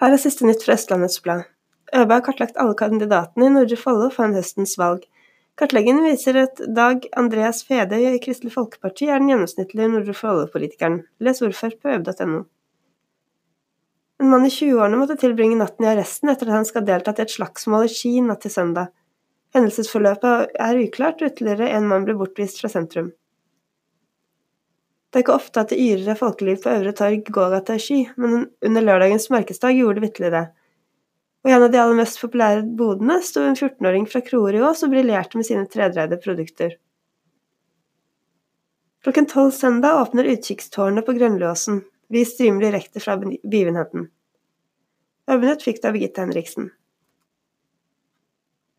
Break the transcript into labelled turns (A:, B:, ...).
A: Her er siste nytt fra Østlandets Blad. ØB har kartlagt alle kandidatene i Nordre Follo foran høstens valg. Kartleggingen viser at Dag Andreas Fede i Kristelig Folkeparti er den gjennomsnittlige Nordre Follo-politikeren. Les ordfører på øb.no. En mann i 20-årene måtte tilbringe natten i arresten etter at han skal ha deltatt i et slagsmål i Ski natt til søndag. Hendelsesforløpet er uklart, og ytterligere en mann ble bortvist fra sentrum. Det er ikke ofte at det yrer av folkeliv på Øvre Torg, gågata i Sky, men under lørdagens markedsdag gjorde det vitterlig det. Og i en av de aller mest populære bodene sto en 14-åring fra Kroer i Ås og briljerte med sine tredreide produkter. Klokken tolv søndag åpner utkikkstårnet på Grønløåsen. Vi streamer direkte fra begivenheten. Øyenytt fikk det av Birgitte Henriksen.